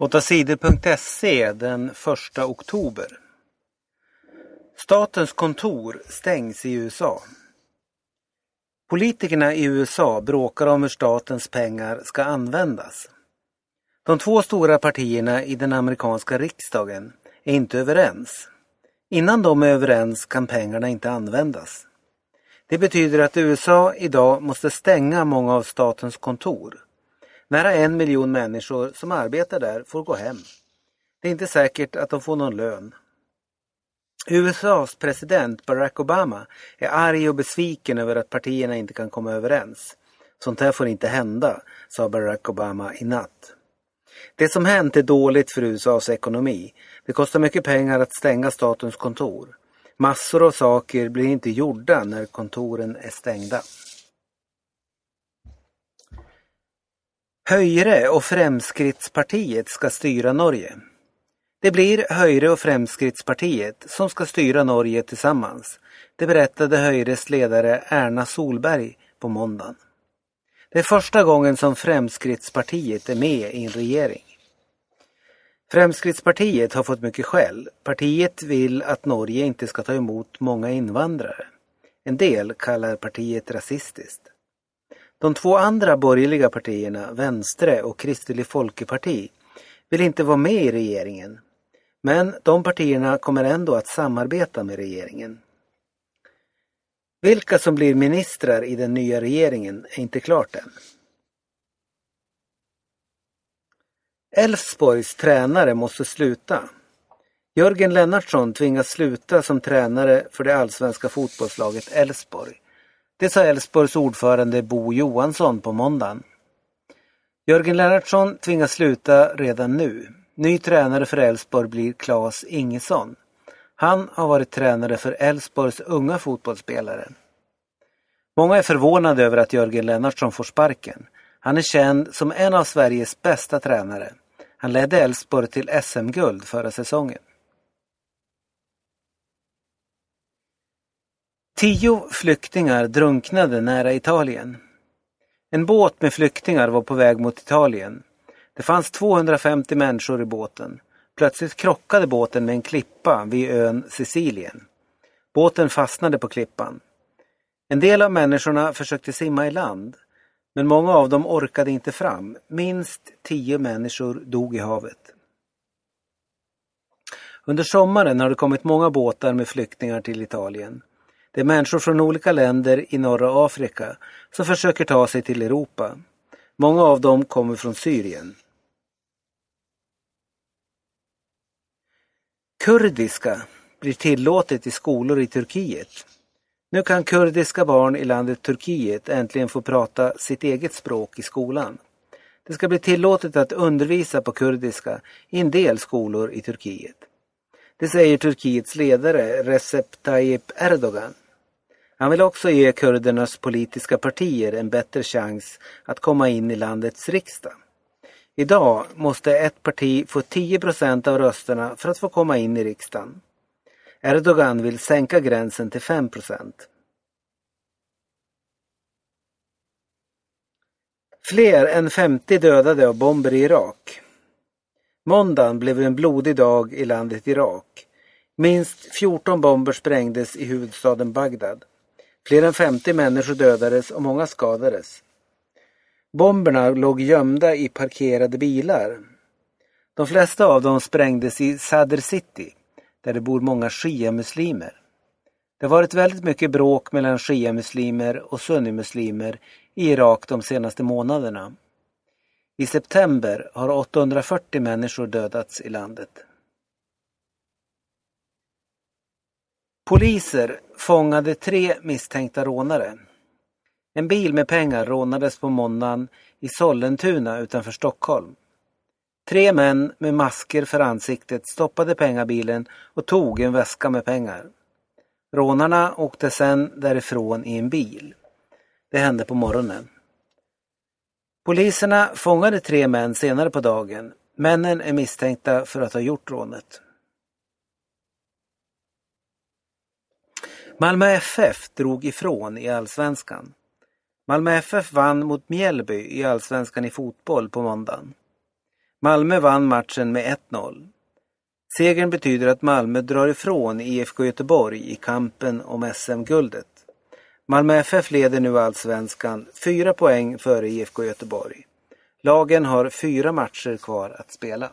8sidor.se den 1 oktober. Statens kontor stängs i USA. Politikerna i USA bråkar om hur statens pengar ska användas. De två stora partierna i den amerikanska riksdagen är inte överens. Innan de är överens kan pengarna inte användas. Det betyder att USA idag måste stänga många av statens kontor. Nära en miljon människor som arbetar där får gå hem. Det är inte säkert att de får någon lön. USAs president Barack Obama är arg och besviken över att partierna inte kan komma överens. Sånt här får inte hända, sa Barack Obama i natt. Det som hänt är dåligt för USAs ekonomi. Det kostar mycket pengar att stänga statens kontor. Massor av saker blir inte gjorda när kontoren är stängda. Höjre och Fremskrittspartiet ska styra Norge. Det blir Höjre och Fremskrittspartiet som ska styra Norge tillsammans. Det berättade Höjres ledare Erna Solberg på måndagen. Det är första gången som Fremskrittspartiet är med i en regering. Fremskrittspartiet har fått mycket skäll. Partiet vill att Norge inte ska ta emot många invandrare. En del kallar partiet rasistiskt. De två andra borgerliga partierna, Vänstre och Kristelig Folkeparti, vill inte vara med i regeringen. Men de partierna kommer ändå att samarbeta med regeringen. Vilka som blir ministrar i den nya regeringen är inte klart än. Elfsborgs tränare måste sluta. Jörgen Lennartsson tvingas sluta som tränare för det allsvenska fotbollslaget Elfsborg. Det sa Elfsborgs ordförande Bo Johansson på måndagen. Jörgen Lennartsson tvingas sluta redan nu. Ny tränare för Elfsborg blir Claes Ingesson. Han har varit tränare för Elfsborgs unga fotbollsspelare. Många är förvånade över att Jörgen Lennartsson får sparken. Han är känd som en av Sveriges bästa tränare. Han ledde Elfsborg till SM-guld förra säsongen. Tio flyktingar drunknade nära Italien. En båt med flyktingar var på väg mot Italien. Det fanns 250 människor i båten. Plötsligt krockade båten med en klippa vid ön Sicilien. Båten fastnade på klippan. En del av människorna försökte simma i land, men många av dem orkade inte fram. Minst tio människor dog i havet. Under sommaren har det kommit många båtar med flyktingar till Italien. Det är människor från olika länder i norra Afrika som försöker ta sig till Europa. Många av dem kommer från Syrien. Kurdiska blir tillåtet i skolor i Turkiet. Nu kan kurdiska barn i landet Turkiet äntligen få prata sitt eget språk i skolan. Det ska bli tillåtet att undervisa på kurdiska i en del skolor i Turkiet. Det säger Turkiets ledare Recep Tayyip Erdogan. Han vill också ge kurdernas politiska partier en bättre chans att komma in i landets riksdag. Idag måste ett parti få 10 procent av rösterna för att få komma in i riksdagen. Erdogan vill sänka gränsen till 5 procent. Fler än 50 dödade av bomber i Irak. Måndagen blev en blodig dag i landet Irak. Minst 14 bomber sprängdes i huvudstaden Bagdad. Fler än 50 människor dödades och många skadades. Bomberna låg gömda i parkerade bilar. De flesta av dem sprängdes i Sadr City, där det bor många shia-muslimer. Det har varit väldigt mycket bråk mellan shia-muslimer och sunnimuslimer i Irak de senaste månaderna. I september har 840 människor dödats i landet. Poliser fångade tre misstänkta rånare. En bil med pengar rånades på måndagen i Sollentuna utanför Stockholm. Tre män med masker för ansiktet stoppade pengabilen och tog en väska med pengar. Rånarna åkte sedan därifrån i en bil. Det hände på morgonen. Poliserna fångade tre män senare på dagen. Männen är misstänkta för att ha gjort rånet. Malmö FF drog ifrån i allsvenskan. Malmö FF vann mot Mjällby i allsvenskan i fotboll på måndagen. Malmö vann matchen med 1-0. Segern betyder att Malmö drar ifrån IFK Göteborg i kampen om SM-guldet. Malmö FF leder nu allsvenskan fyra poäng före IFK Göteborg. Lagen har fyra matcher kvar att spela.